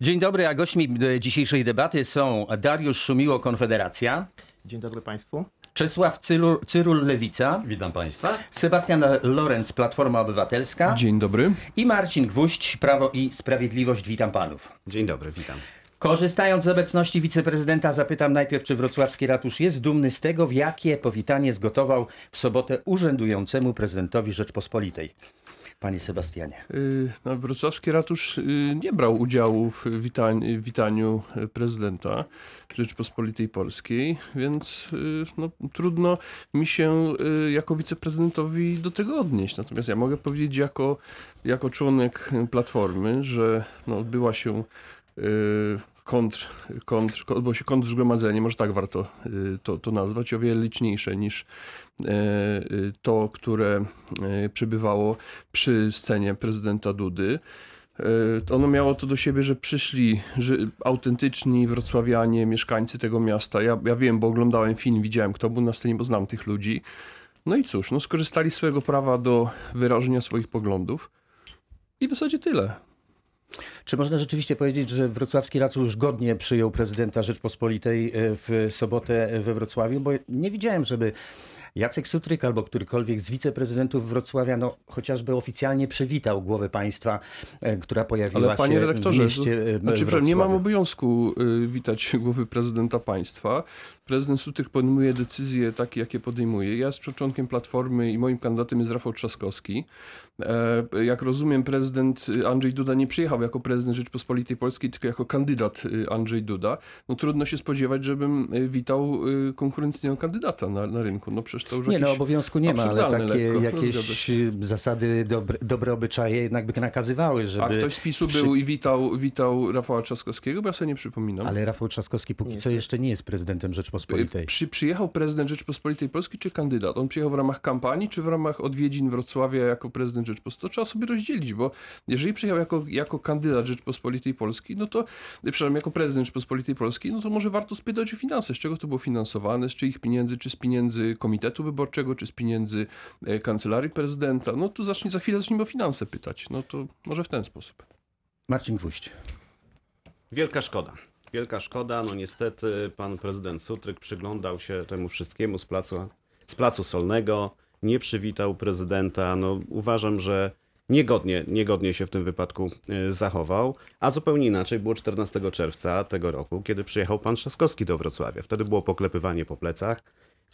Dzień dobry, a gośćmi e, dzisiejszej debaty są Dariusz Szumiło, Konfederacja, Dzień dobry Państwu. Czesław Cyru, Cyrul, Lewica, Witam Państwa. Sebastian Lorenz, Platforma Obywatelska Dzień dobry. i Marcin Gwóźdź, Prawo i Sprawiedliwość. Witam panów. Dzień dobry, witam. Korzystając z obecności wiceprezydenta, zapytam najpierw, czy wrocławski ratusz jest dumny z tego, w jakie powitanie zgotował w sobotę urzędującemu prezydentowi Rzeczpospolitej. Panie Sebastianie. Y, No, wrocławski ratusz y, nie brał udziału w witaniu prezydenta Rzeczpospolitej Polskiej, więc y, no, trudno mi się y, jako wiceprezydentowi do tego odnieść. Natomiast ja mogę powiedzieć jako, jako członek Platformy, że no, odbyła się y, kontr, kontr, odbyło się kontrzgromadzenie, może tak warto y, to, to nazwać, o wiele liczniejsze niż e, y, to, które e, przebywało przy scenie prezydenta Dudy. E, Ono miało to do siebie, że przyszli że autentyczni wrocławianie, mieszkańcy tego miasta. Ja, ja wiem, bo oglądałem film, widziałem kto był na scenie, bo znam tych ludzi. No i cóż, no skorzystali z swojego prawa do wyrażenia swoich poglądów. I w zasadzie tyle. Czy można rzeczywiście powiedzieć, że wrocławski ratusz godnie przyjął prezydenta Rzeczpospolitej e, w sobotę we Wrocławiu? Bo nie widziałem, żeby Jacek Sutryk albo którykolwiek z wiceprezydentów Wrocławia, no chociażby oficjalnie przywitał głowę państwa, e, która pojawiła Ale panie się redaktorze, w mieście e, znaczy, nie mam obowiązku y, witać głowy prezydenta państwa. Prezydent Sutryk podejmuje decyzje takie, jakie podejmuje. Ja jestem członkiem Platformy i moim kandydatem jest Rafał Trzaskowski. E, Jak rozumiem, prezydent Andrzej Duda nie przyjechał jako prezydent Rzeczpospolitej Polskiej, tylko jako kandydat Andrzej Duda. No trudno się spodziewać, żebym witał konkurencyjnego kandydata na, na rynku. No przecież to już Nie, no obowiązku nie ma, ale takie lekko. No, jakieś y, zasady, dobre, dobre obyczaje jednak by nakazywały, żeby... A ktoś z PiSu przy- był i witał, witał Rafała Trzaskowskiego, bo ja sobie nie przypominam. Ale Rafał Trzaskowski póki co jeszcze nie jest prezydentem Rzeczpospolitej. Przy, przyjechał prezydent Rzeczpospolitej Polskiej czy kandydat? On przyjechał w ramach kampanii czy w ramach odwiedzin Wrocławia jako prezydent Rzeczpospolitej? To trzeba sobie rozdzielić, bo jeżeli przyjechał jako, jako kandydat Rzeczpospolitej Polskiej, no to, przepraszam, jako prezydent Rzeczpospolitej Polskiej, no to może warto spytać o finanse, z czego to było finansowane, z czyich pieniędzy, czy z pieniędzy Komitetu Wyborczego, czy z pieniędzy e, Kancelarii Prezydenta. No to zacznij, za chwilę zacznijmy o finanse pytać. No to może w ten sposób. Marcin Gwóźdź. Wielka szkoda. Wielka szkoda. No niestety pan prezydent Sutryk przyglądał się temu wszystkiemu z placu, z placu Solnego, nie przywitał prezydenta. No uważam, że niegodnie, niegodnie się w tym wypadku y, zachował, a zupełnie inaczej było 14 czerwca tego roku, kiedy przyjechał pan Trzaskowski do Wrocławia. Wtedy było poklepywanie po plecach,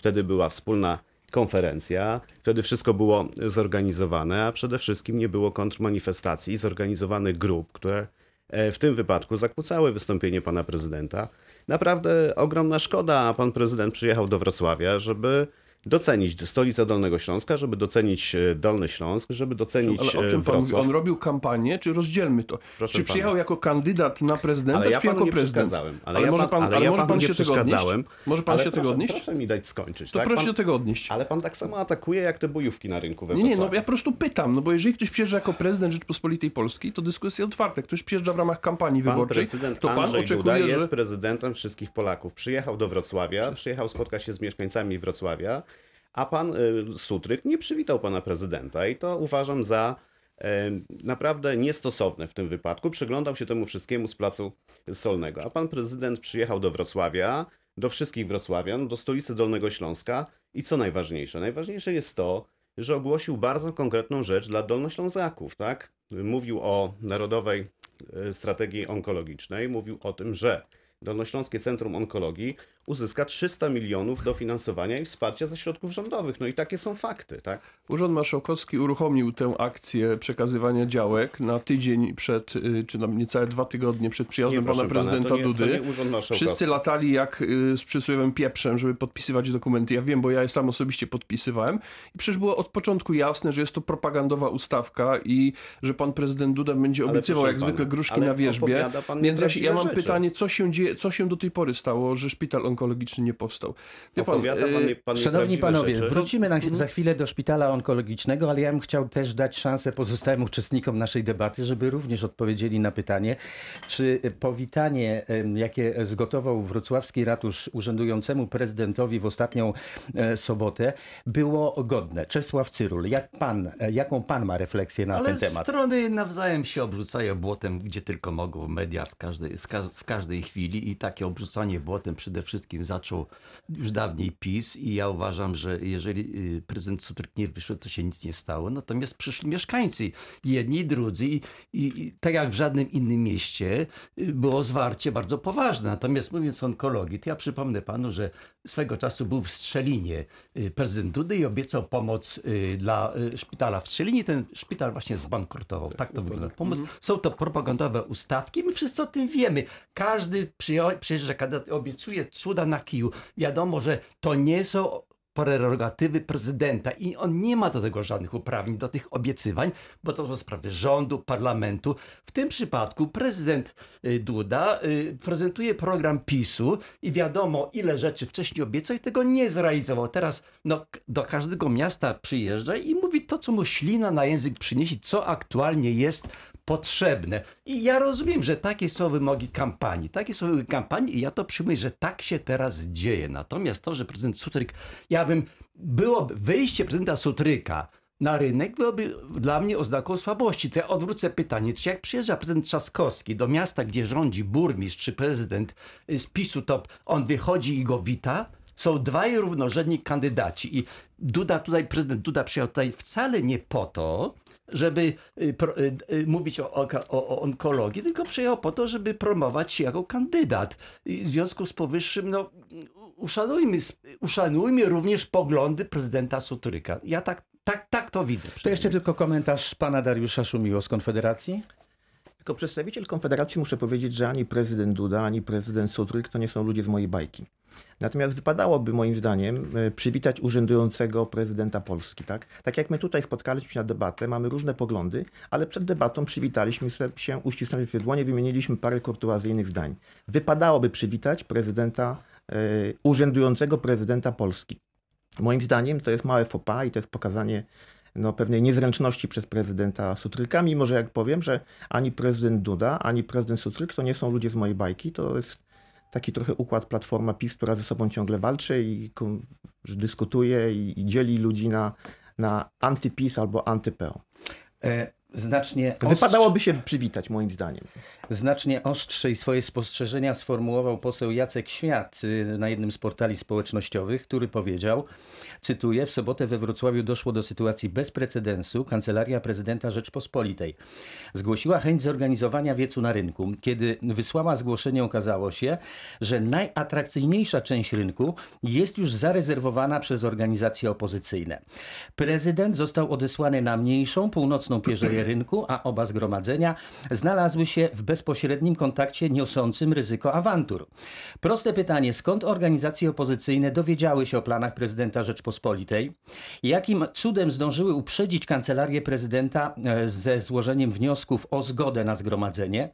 wtedy była wspólna konferencja, wtedy wszystko było zorganizowane, a przede wszystkim nie było kontrmanifestacji zorganizowanych grup, które e, w tym wypadku zakłócały wystąpienie pana prezydenta. Naprawdę ogromna szkoda, a pan prezydent przyjechał do Wrocławia, żeby docenić stolicę Dolnego Śląska, żeby docenić e, Dolny Śląsk, żeby docenić Ale o e, czym pan mówi? On robił kampanię, czy rozdzielmy to? Proszę czy pana. przyjechał jako kandydat na prezydenta, Ale czy ja jako nie prezydent? przeszkadzałem. Ale, ja może pan, ale ale ja może pan się tego odnieść? Może pan ale się proszę, tego odnieść? Proszę mi dać skończyć. To tak? proszę pan, się tego odnieść. Ale pan tak samo atakuje jak te bojówki na rynku we Nie, nie, no ja po prostu pytam, no bo jeżeli ktoś przyjeżdża jako prezydent Rzeczpospolitej Polskiej, to dyskusja otwarta. Ktoś przyjeżdża w ramach kampanii Pan wyborczej, to pan Andrzej Duda oczekuje, jest że... prezydentem wszystkich Polaków. Przyjechał do Wrocławia, przyjechał spotkać się z mieszkańcami Wrocławia, a pan y, Sutryk nie przywitał pana prezydenta i to uważam za y, naprawdę niestosowne w tym wypadku. Przyglądał się temu wszystkiemu z placu Solnego. A pan prezydent przyjechał do Wrocławia, do wszystkich wrocławian, do stolicy Dolnego Śląska i co najważniejsze? Najważniejsze jest to, że ogłosił bardzo konkretną rzecz dla Dolnoślązaków, tak? Mówił o Narodowej e, Strategii Onkologicznej, mówił o tym, że Dolnośląskie Centrum Onkologii uzyska 300 milionów dofinansowania i wsparcia ze środków rządowych. No i takie są fakty, tak? Urząd Marszałkowski uruchomił tę akcję przekazywania działek na tydzień przed, y, czy na niecałe dwa tygodnie przed przyjazdem proszę pana pana, prezydenta to nie- Dudy. nie. Wszyscy latali jak y, z przysłowiowym pieprzem, żeby podpisywać dokumenty. Ja wiem, bo ja je sam osobiście podpisywałem. I przecież było od początku jasne, że jest to propagandowa ustawka i że pan prezydent Duda będzie obiecywał jak pana, zwykle gruszki na wierzbie. Więc ja, się, ja mam rzeczy. pytanie, co się, dzieje, co się do tej pory stało, że szpital onkologiczny nie powstał. Wie Opowiada pan, y, pan Szanowni panowie, rzeczy. wrócimy na, Mhm. za chwilę do szpitala onkologicznego, ale ja bym chciał też dać szansę pozostałym uczestnikom naszej debaty, żeby również odpowiedzieli na pytanie, czy powitanie, jakie zgotował wrocławski ratusz urzędującemu prezydentowi w ostatnią e, sobotę, było godne. Czesław Cyrul, jak pan, e, jaką pan ma refleksję na Ale ten temat? strony nawzajem się obrzucają błotem, gdzie tylko mogą, media w każdej, w, ka- w każdej chwili i takie obrzucanie błotem przede wszystkim zaczął już dawniej PiS i ja uważam, że jeżeli y, prezydent Sutryk nie wyszedł, to się nic nie stało. Natomiast przyszli mieszkańcy, jedni i drudzy i, i, i tak jak w żadnym innym mieście y, było zwarcie bardzo poważne. Natomiast mówiąc o onkologii, to ja przypomnę panu, że swego czasu był w Strzelinie y, prezydent Dudy i obiecał pomoc dla szpitala w Strzelinie. Ten szpital właśnie zbankrutował. Tak to wygląda. Pomoc. Są to propagandowe ustawki. My wszyscy o tym wiemy. Każdy przyjeżdża, kandydat obiecuje cuda na kiju. Wiadomo, że to nie są prerogatywy prezydenta i on nie ma do tego żadnych uprawnień, do tych obiecywań, bo to są sprawy rządu, parlamentu. W tym przypadku prezydent y, Duda y, prezentuje program PiSu i wiadomo, ile rzeczy wcześniej obiecał i tego nie zrealizował. Teraz no, do każdego miasta przyjeżdża i mówi to, co mu ślina na język przyniesie, co aktualnie jest potrzebne. I ja rozumiem, że takie są wymogi kampanii. Takie są wymogi kampanii i ja to przyjmuję, że tak się teraz dzieje. Natomiast to, że prezydent Sutryk, ja bym, byłoby wyjście prezydenta Sutryka na rynek byłoby dla mnie oznaką słabości. To ja odwrócę pytanie, czy jak przyjeżdża prezydent Trzaskowski do miasta, gdzie rządzi burmistrz czy prezydent y, z PiSu, to on wychodzi i go wita? Są dwaj równorzędni kandydaci i Duda tutaj, prezydent Duda przyjechał tutaj wcale nie po to, żeby y, y, y, mówić o, o, onkologii, tylko przyjechał po to, żeby promować się jako kandydat. I w związku z powyższym, no, uszanujmy, uszanujmy również poglądy prezydenta Sutryka. Ja tak, tak, tak to widzę. To jeszcze tylko komentarz pana Dariusza Szumiło z Konfederacji. Jako przedstawiciel Konfederacji muszę powiedzieć, że ani prezydent Duda, ani prezydent Sutryk to nie są ludzie z mojej bajki. Natomiast wypadałoby moim zdaniem e, przywitać urzędującego prezydenta Polski. Tak? tak jak my tutaj spotkaliśmy się na debatę, mamy różne poglądy, ale przed debatą przywitaliśmy się, uścisnęliśmy dłonie, wymieniliśmy parę kurtuazyjnych zdań. Wypadałoby przywitać prezydenta, e, urzędującego prezydenta Polski. Moim zdaniem to jest małe faux pas i to jest pokazanie no, pewnej niezręczności przez prezydenta Sutryka, mimo że jak powiem, że ani prezydent Duda, ani prezydent Sutryk to nie są ludzie z mojej bajki, to jest taki trochę układ Platforma PiS, która ze sobą ciągle walczy i dyskutuje i, dzieli ludzi na, na anty-PiS albo anty-PO. E, znacznie ostrz- Wypadałoby się przywitać, moim zdaniem. Znacznie ostrzej swoje spostrzeżenia sformułował poseł Jacek Świat y, na jednym z portali społecznościowych, który powiedział, cytuję, w sobotę we Wrocławiu doszło do sytuacji bez precedensu. Kancelaria Prezydenta Rzeczpospolitej zgłosiła chęć zorganizowania wiecu na rynku. Kiedy wysłała zgłoszenie, okazało się, że najatrakcyjniejsza część rynku jest już zarezerwowana przez organizacje opozycyjne. Prezydent został odesłany na mniejszą, północną pierzeję rynku, a oba zgromadzenia znalazły się w bezpośrednim kontakcie niosącym ryzyko awantur. Proste pytanie, skąd organizacje opozycyjne dowiedziały się o planach prezydenta Rzeczpospolitej? Jakim cudem zdążyły uprzedzić kancelarię prezydenta e, ze złożeniem wniosków o zgodę na zgromadzenie?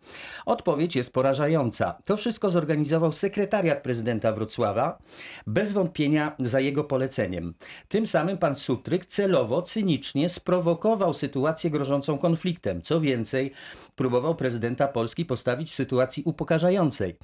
Odpowiedź jest porażająca. To wszystko zorganizował sekretariat prezydenta Wrocława, bez wątpienia za jego poleceniem. Tym samym pan Sutryk celowo, cynicznie sprowokował sytuację grożącą konfliktem. Co więcej, próbował prezydenta Polski postawić w sytuacji upokarzającej.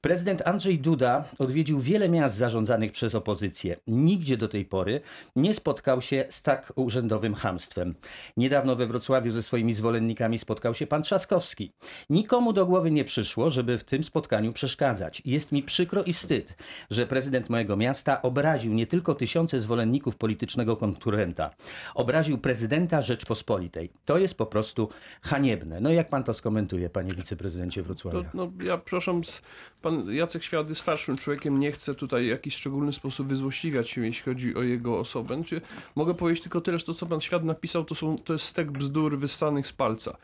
Prezydent Andrzej Duda odwiedził wiele miast zarządzanych przez opozycję. Nigdzie do tej pory nie spotkał się z tak urzędowym hamstwem. Niedawno we Wrocławiu ze swoimi zwolennikami spotkał się pan Trzaskowski. Nikomu do głowy nie przyszło, żeby w tym spotkaniu przeszkadzać. Jest mi przykro i wstyd, że prezydent mojego miasta obraził nie tylko tysiące zwolenników politycznego konkurenta, obraził prezydenta Rzeczpospolitej. To jest po prostu haniebne. No jak pan to skomentuje, panie wiceprezydencie To, Wrocławia? no, ja proszę, pan Jacek Świat jest starszym człowiekiem, nie chcę tutaj w jakiś szczególny sposób wyzłośliwiać się, jeśli chodzi o jego osobę. Znaczy, mogę powiedzieć tylko tyle, że to, co pan Świat napisał, to, są, to jest stek bzdur wyssanych z palca.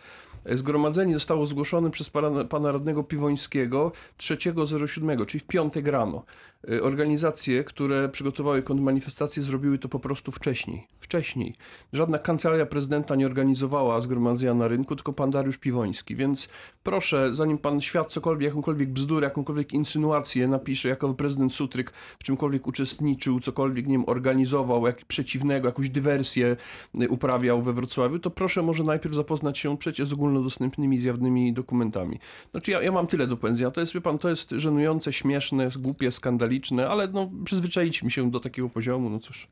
E, Zgromadzenie zostało zgłoszone przez pana, pana radnego Piwońskiego 3.07, czyli w piątek rano. E, Organizacje, które przygotowały kontrmanifestację, zrobiły to po prostu wcześniej. Wcześniej. Żadna kancelaria prezydenta nie organizowała zgromadzenia na rynku, tylko pan Dariusz Piwoński. Więc proszę, zanim pan świat cokolwiek, jakąkolwiek bzdurę, jakąkolwiek insynuację napisze, jako prezydent Sutryk w czymkolwiek uczestniczył, cokolwiek, nie wiem, organizował, jak przeciwnego, jakąś dywersję y, uprawiał we Wrocławiu, to proszę może najpierw zapoznać się przecież z ogólnodostępnymi, zjawnymi dokumentami. Znaczy ja, ja mam tyle do powiedzenia. To jest, wie pan, to jest żenujące, śmieszne, głupie, skandaliczne, ale no przyzwyczailiśmy się do takiego poziomu, no cóż,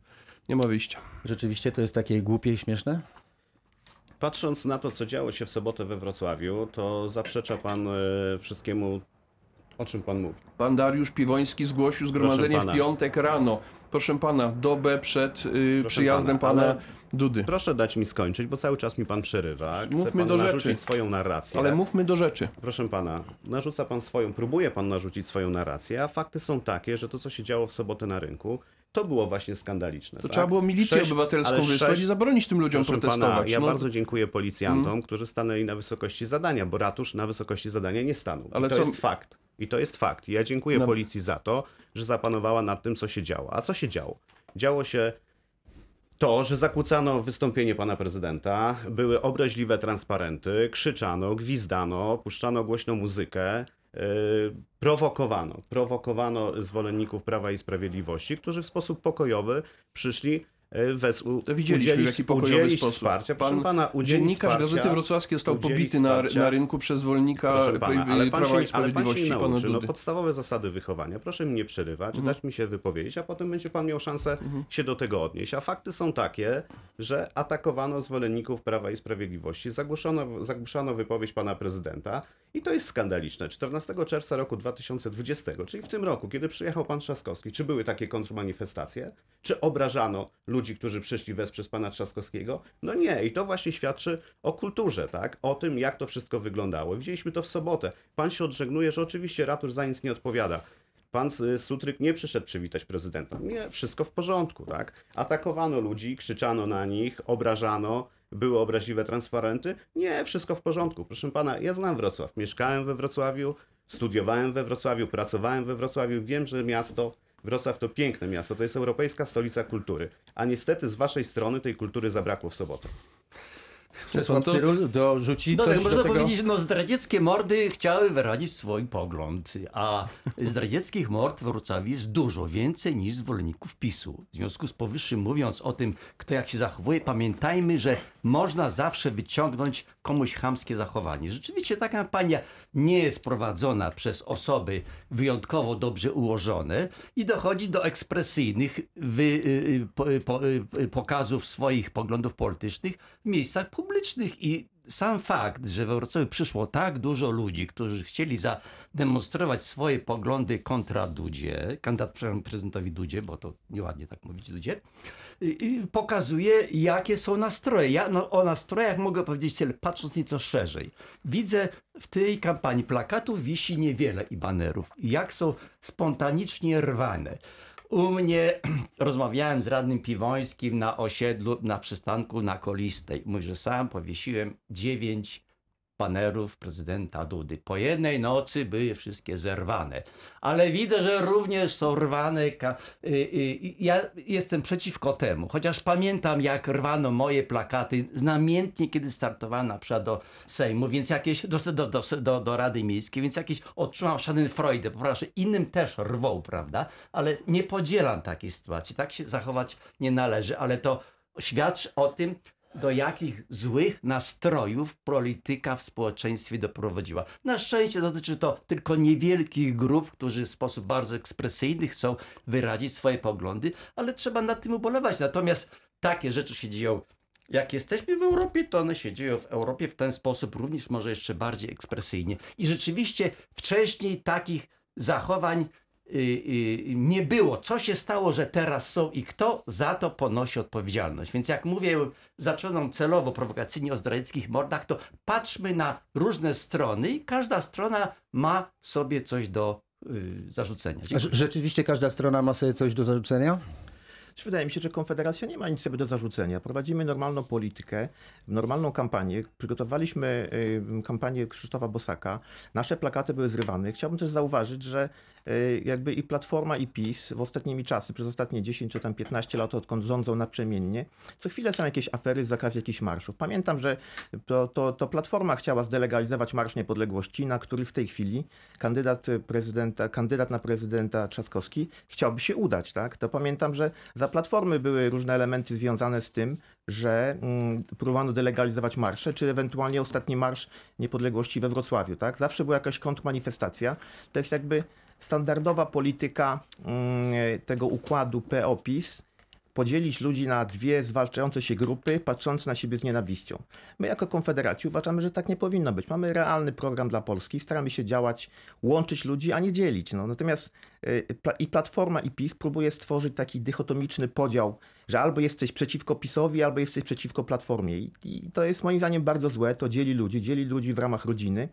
nie ma wyjścia. Rzeczywiście to jest takie głupie i śmieszne? Patrząc na to, co działo się w sobotę we Wrocławiu, to zaprzecza pan e, wszystkiemu, o czym pan mówi. Pan Dariusz Piwoński zgłosił zgromadzenie w piątek rano. Proszę pana, dobę przed y, przyjazdem pana, pana, Dudy. Proszę dać mi skończyć, bo cały czas mi pan przerywa. Chce Mówmy pan do rzeczy. swoją narrację. Ale mówmy do rzeczy. Proszę pana, narzuca pan swoją, próbuje pan narzucić swoją narrację, a fakty są takie, że to, co się działo w sobotę na rynku, to było właśnie skandaliczne. To tak? trzeba było milicję Sześć- obywatelską wysłać sześć- i zabronić tym ludziom Proszę protestować. Pana, ja no. bardzo dziękuję policjantom, którzy stanęli na wysokości zadania, bo ratusz na wysokości zadania nie stanął. Ale I to co- jest fakt. I to jest fakt. Ja dziękuję No. policji za to, że zapanowała nad tym, co się działo. A co się działo? Działo się to, że zakłócano wystąpienie pana prezydenta, były obraźliwe transparenty, krzyczano, gwizdano, puszczano głośną muzykę, yy, prowokowano. Prowokowano zwolenników Prawa i Sprawiedliwości, którzy w sposób pokojowy przyszli yy, wes- To widzieliśmy udzielić, jaki pokojowy udzielić sposób. wsparcia. Proszę Pan pana, udzielić Dziennikarz wsparcia, Gazety Wrocławskiej został pobity na, na rynku przez pana, ale pan, Prawa i się, ale pan się Sprawiedliwości, nauczy. No, podstawowe zasady wychowania. Proszę mi nie przerywać, dać mi się wypowiedzieć, a potem będzie pan miał szansę się do tego odnieść. A fakty są takie, że atakowano zwolenników Prawa i Sprawiedliwości, zagłuszono, zagłuszano wypowiedź pana prezydenta i to jest skandaliczne. 14 czerwca roku 2020, czyli w tym roku, kiedy przyjechał pan Trzaskowski, czy były takie kontrmanifestacje? Czy obrażano ludzi, którzy przyszli wesprzeć pana Trzaskowskiego? No nie, i to właśnie świadczy o kulturze, tak? O tym, jak to wszystko wyglądało. Widzieliśmy to w sobotę. Pan się odżegnuje, że oczywiście ratusz za nic nie odpowiada. Pan y, Sutryk nie przyszedł przywitać prezydenta. Nie, wszystko w porządku, tak? Atakowano ludzi, krzyczano na nich, obrażano, były obraźliwe transparenty. Nie, wszystko w porządku. Proszę pana, ja znam Wrocław. Mieszkałem we Wrocławiu, studiowałem we Wrocławiu, pracowałem we Wrocławiu. Wiem, że miasto Wrocław to piękne miasto, to jest europejska stolica kultury. A niestety z waszej strony tej kultury zabrakło w sobotę. Czesław to- Cyrul dorzuci No coś tak, do można tego? powiedzieć, że no, zdradzieckie mordy chciały wyrazić swój pogląd, a zdradzieckich mord w Wrocławiu jest dużo więcej niż zwolenników PiSu. W związku z powyższym, mówiąc o tym, kto jak się zachowuje, pamiętajmy, że można zawsze wyciągnąć komuś chamskie zachowanie. Rzeczywiście ta kampania nie jest prowadzona przez osoby wyjątkowo dobrze ułożone i dochodzi do ekspresyjnych wy, y, y, po, y, po, pokazów swoich poglądów politycznych miejscach publicznych i sam fakt, że we Wrocławiu przyszło tak dużo ludzi, którzy chcieli zademonstrować swoje poglądy kontra Dudzie, kandydat prezydentowi Dudzie, bo to nieładnie tak mówić Dudzie, pokazuje, jakie są nastroje. Ja no, o nastrojach mogę powiedzieć tyle, patrząc nieco szerzej. Widzę w tej kampanii plakatów wisi niewiele i banerów. Jak są spontanicznie rwane. U mnie rozmawiałem z radnym Piwońskim na osiedlu, na przystanku na Kolistej. Mówi, że sam powiesiłem dziewięć banerów prezydenta Dudy. Po jednej nocy były wszystkie zerwane. Ale widzę, że również są rwane. Y, y, ja jestem przeciwko temu, chociaż pamiętam, jak rwano moje plakaty znamiętnie, kiedy startowałem na przykład do Sejmu, więc jakieś, do, do, do, do, Rady Miejskiej, więc jakieś odczułam schadenfreude. Poproszę, innym też rwą, prawda? Ale nie podzielam takiej sytuacji. Tak się zachować nie należy, ale to świadczy o tym, do jakich złych nastrojów polityka w społeczeństwie doprowadziła. Na szczęście dotyczy to tylko niewielkich grup, którzy w sposób bardzo ekspresyjny chcą wyrazić swoje poglądy, ale trzeba nad tym ubolewać. Natomiast takie rzeczy się dzieją. Jak jesteśmy w Europie, to one się dzieją w Europie w ten sposób, również może jeszcze bardziej ekspresyjnie. I rzeczywiście wcześniej takich zachowań nie było. Co się stało, że teraz są i kto za to ponosi odpowiedzialność? Więc jak mówię, zaczynam celowo prowokacyjnie o zdradzieckich mordach, to patrzmy na różne strony i każda strona ma sobie coś do y, zarzucenia. A Dziękuję. rze- Rzeczywiście każda strona ma sobie coś do zarzucenia? Wydaje mi się, że Konfederacja nie ma nic sobie do zarzucenia. Prowadzimy normalną politykę, normalną kampanię. Przygotowaliśmy y, kampanię Krzysztofa Bosaka. Nasze plakaty były zrywane. Chciałbym też zauważyć, że y, jakby i Platforma i PiS w ostatnimi czasy, przez ostatnie 10 czy tam 15 lat, odkąd rządzą naprzemiennie, co chwilę są jakieś afery z okazji jakichś marszów. Pamiętam, że to, to, to Platforma chciała zdelegalizować Marsz Niepodległości, na który w tej chwili kandydat prezydenta, kandydat na prezydenta Trzaskowski chciałby się udać, tak? To pamiętam, że za Platformy były różne elementy związane z tym, że mm, próbowano delegalizować marsze, czy ewentualnie ostatni Marsz Niepodległości we Wrocławiu, tak? Zawsze była jakaś kontrmanifestacja. To jest jakby standardowa polityka mm, tego układu PO-PiS, podzielić ludzi na dwie zwalczające się grupy, patrzące na siebie z nienawiścią. My jako Konfederaci uważamy, że tak nie powinno być. Mamy realny program dla Polski, staramy się działać, łączyć ludzi, a nie dzielić. No, natomiast pla- i Platforma i PiS próbuje stworzyć taki dychotomiczny podział, że albo jesteś przeciwko PiSowi, albo jesteś przeciwko Platformie. I to jest moim zdaniem bardzo złe, to dzieli ludzi, dzieli ludzi w ramach rodziny.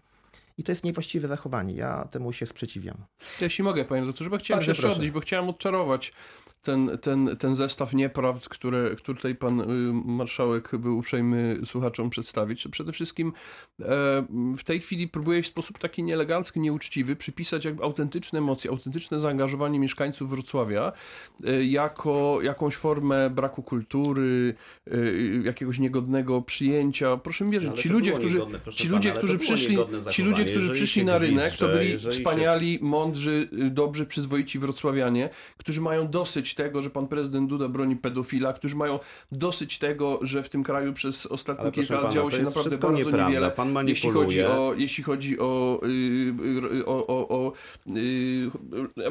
I to jest niewłaściwe zachowanie. Ja temu się sprzeciwiam. Jeśli mogę, panie doktorze, bo chciałem Bardzo się jeszcze proszę. bo chciałem odczarować ten, ten, ten zestaw nieprawd, które, który tutaj pan y, marszałek był uprzejmy słuchaczom przedstawić. Przede wszystkim e, w tej chwili próbuje w sposób taki nieelegancki, nieuczciwy przypisać jakby autentyczne emocje, autentyczne zaangażowanie mieszkańców Wrocławia e, jako jakąś formę braku kultury, e, jakiegoś niegodnego przyjęcia. Proszę mi wierzyć, ci to ludzie, którzy, niegodne, ci ludzie, to którzy przyszli, ci ludzie, którzy przyszli na rynek, to byli jeżeli się- wspaniali, mądrzy, y, dobrzy, przyzwoici wrocławianie, którzy mają dosyć tego, że pan prezydent Duda broni pedofila, którzy mają dosyć tego, że w tym kraju przez ostatnie Ale kilka lat działo się naprawdę bardzo nieprawda. niewiele. Pan jeśli chodzi o, jeśli chodzi o, y, y, o, o, o y,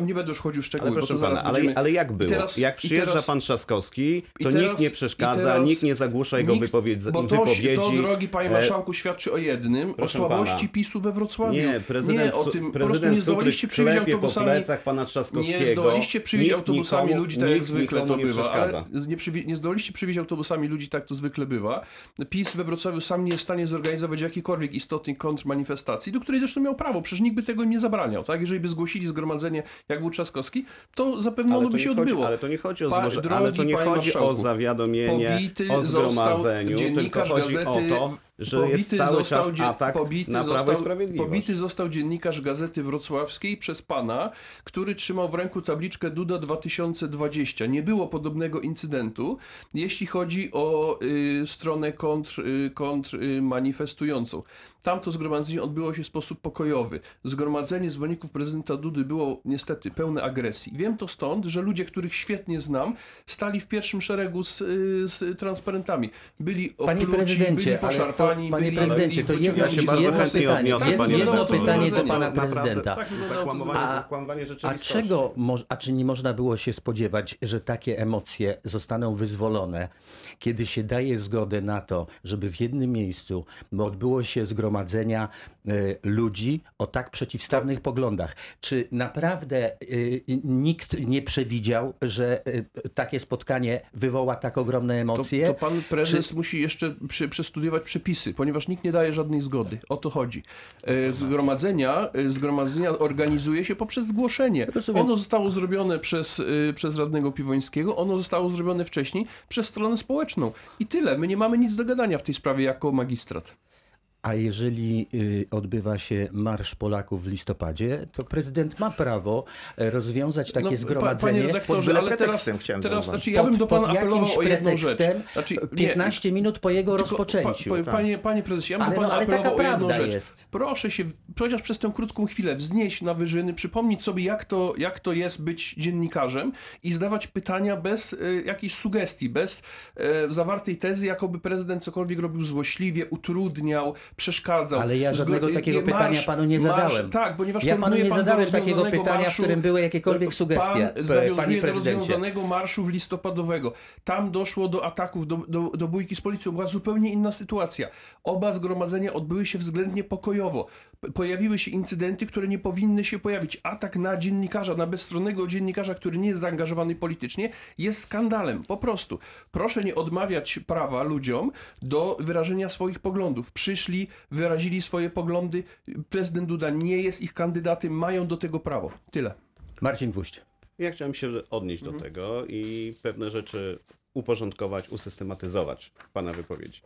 nie będę już chodził w szczegóły, Ale bo to pana, ale, ale jak było? teraz- jak przyjeżdża teraz- pan Trzaskowski, to teraz- nikt nie przeszkadza, teraz nikt nie zagłusza jego Nikt- wypowiedzi. Bo to, wypowiedzi. to, drogi panie E, marszałku, świadczy o jednym, o proszę słabości pana. PiSu we Wrocławiu. Nie, prezydent, nie o tym, po prostu prezydent nie zdołaliście przywieźć klepie po autobusami plecach pana Trzaskowskiego. nie zdołaliście Nikt autobusami nikomu- ludzi tak jak zwykle to nie bywa, ale nie, przywie- nie zdołaliście przywieźć autobusami ludzi tak to zwykle bywa. PiS we Wrocławiu sam nie jest w stanie zorganizować jakiejkolwiek istotnej kontrmanifestacji, do której zresztą miał prawo, przecież nikt by tego nie zabraniał, tak? Jeżeli by zgłosili zgromadzenie, jak był Trzaskowski, to zapewne Ale ono to, by się chodzi, odbyło. ale to nie chodzi o Pa- złoże, ale to drogi nie chodzi o zawiadomienie, Pobity o zgromadzeniu, tylko chodzi gazety, o to, że jest pobity cały został czas dzie- atak pobity na Prawo i został, Sprawiedliwość. Pobity został dziennikarz Gazety Wrocławskiej przez pana, który trzymał w ręku tabliczkę Duda 2020. Nie było podobnego incydentu, jeśli chodzi o y, stronę kontr, y, kontr y, manifestującą. Tamto zgromadzenie odbyło się w sposób pokojowy. Zgromadzenie zwolenników prezydenta Dudy było niestety pełne agresji. Wiem to stąd, że ludzie, których świetnie znam, stali w pierwszym szeregu z, y, z transparentami. Byli Panie opluci, prezydencie, byli ale to, poszarpani, panie byli, prezydencie, to byli jedno, Ja się bardzo jedno chętnie pytanie, odniosę, jedno, panie jedno redaktorze. pytanie do pana prezydenta. Tak, zakłamywanie, A- A rzeczywistości. czego, a czy nie można było się spodziewać, że takie emocje zostaną wyzwolone, kiedy się daje zgodę na to, żeby w jednym miejscu odbyło się zgromadzenia e, ludzi o tak przeciwstawnych poglądach? Czy naprawdę e, nikt nie przewidział, że e, takie spotkanie wywoła tak ogromne To, emocje? to pan prezes musi jeszcze przy, przestudiować przepisy, ponieważ nikt nie daje żadnej zgody. O to chodzi. E, zgromadzenia, e, zgromadzenia organizuje się poprzez zgłoszenie. Ono zostało zrobione przez, e, przez radnego Piwońskiego, ono zostało zrobione wcześniej przez stronę społeczną. I tyle. My nie mamy nic do gadania w tej sprawie jako magistrat. A jeżeli y, odbywa się Marsz Polaków w listopadzie, to prezydent ma prawo e, rozwiązać takie No, zgromadzenie. Panie redaktorze, ale teraz, chciałem teraz znaczy ja bym do pana pod apelował jakimś o jedną rzecz. Znaczy, nie, 15 minut po jego Tylko, rozpoczęciu. Pa, pa, panie, panie prezesie, ja bym Ale do no, pana ale taka apelował o jedną rzecz. jest. Proszę się, chociaż przez tę krótką chwilę, wznieść na wyżyny, przypomnieć sobie, jak to, jak to jest być dziennikarzem i zdawać pytania bez e, jakiejś sugestii, bez e, zawartej tezy, jakoby prezydent cokolwiek robił złośliwie, utrudniał, przeszkadzał. Ale ja żadnego takiego marsz- pytania panu nie marsz- zadałem. tak, ponieważ Ja panu nie pan zadałem takiego pytania, w marszu, którym były jakiekolwiek sugestie, Pan nawiązuje do rozwiązanego marszu w listopadowego. Tam doszło do ataków, do, do, do bójki z policją. Była zupełnie inna sytuacja. Oba zgromadzenia odbyły się względnie pokojowo. P- Pojawiły się incydenty, które nie powinny się pojawić. Atak na dziennikarza, na bezstronnego dziennikarza, który nie jest zaangażowany politycznie, jest skandalem. Po prostu. Proszę nie odmawiać prawa ludziom do wyrażenia swoich poglądów. Przyszli, wyrazili swoje poglądy. Prezydent Duda nie jest ich kandydatem, mają do tego prawo. Tyle. Marcin Gwóźdź. Ja chciałem się odnieść Mhm. do tego i pewne rzeczy uporządkować, usystematyzować w Pana wypowiedzi.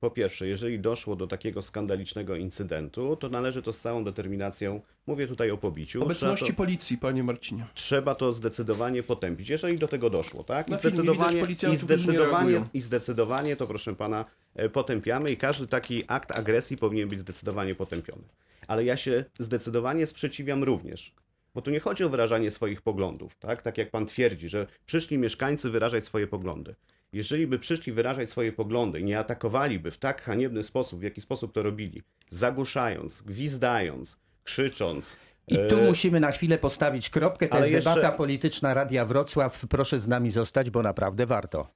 Po pierwsze, jeżeli doszło do takiego skandalicznego incydentu, to należy to z całą determinacją, mówię tutaj o pobiciu, Obecności to, policji, panie Marcinie. trzeba to zdecydowanie potępić, jeżeli do tego doszło, tak? I Na zdecydowanie, widać i zdecydowanie, i zdecydowanie to, proszę pana, e, potępiamy i każdy taki akt agresji powinien być zdecydowanie potępiony. Ale ja się zdecydowanie sprzeciwiam również. Bo tu nie chodzi o wyrażanie swoich poglądów, tak? Tak jak pan twierdzi, że przyszli mieszkańcy wyrażać swoje poglądy. Jeżeli by przyszli wyrażać swoje poglądy i nie atakowaliby w tak haniebny sposób, w jaki sposób to robili, zagłuszając, gwizdając, krzycząc, I tu e, musimy na chwilę postawić kropkę. To ale jest jeszcze- debata polityczna Radia Wrocław. Proszę z nami zostać, bo naprawdę warto.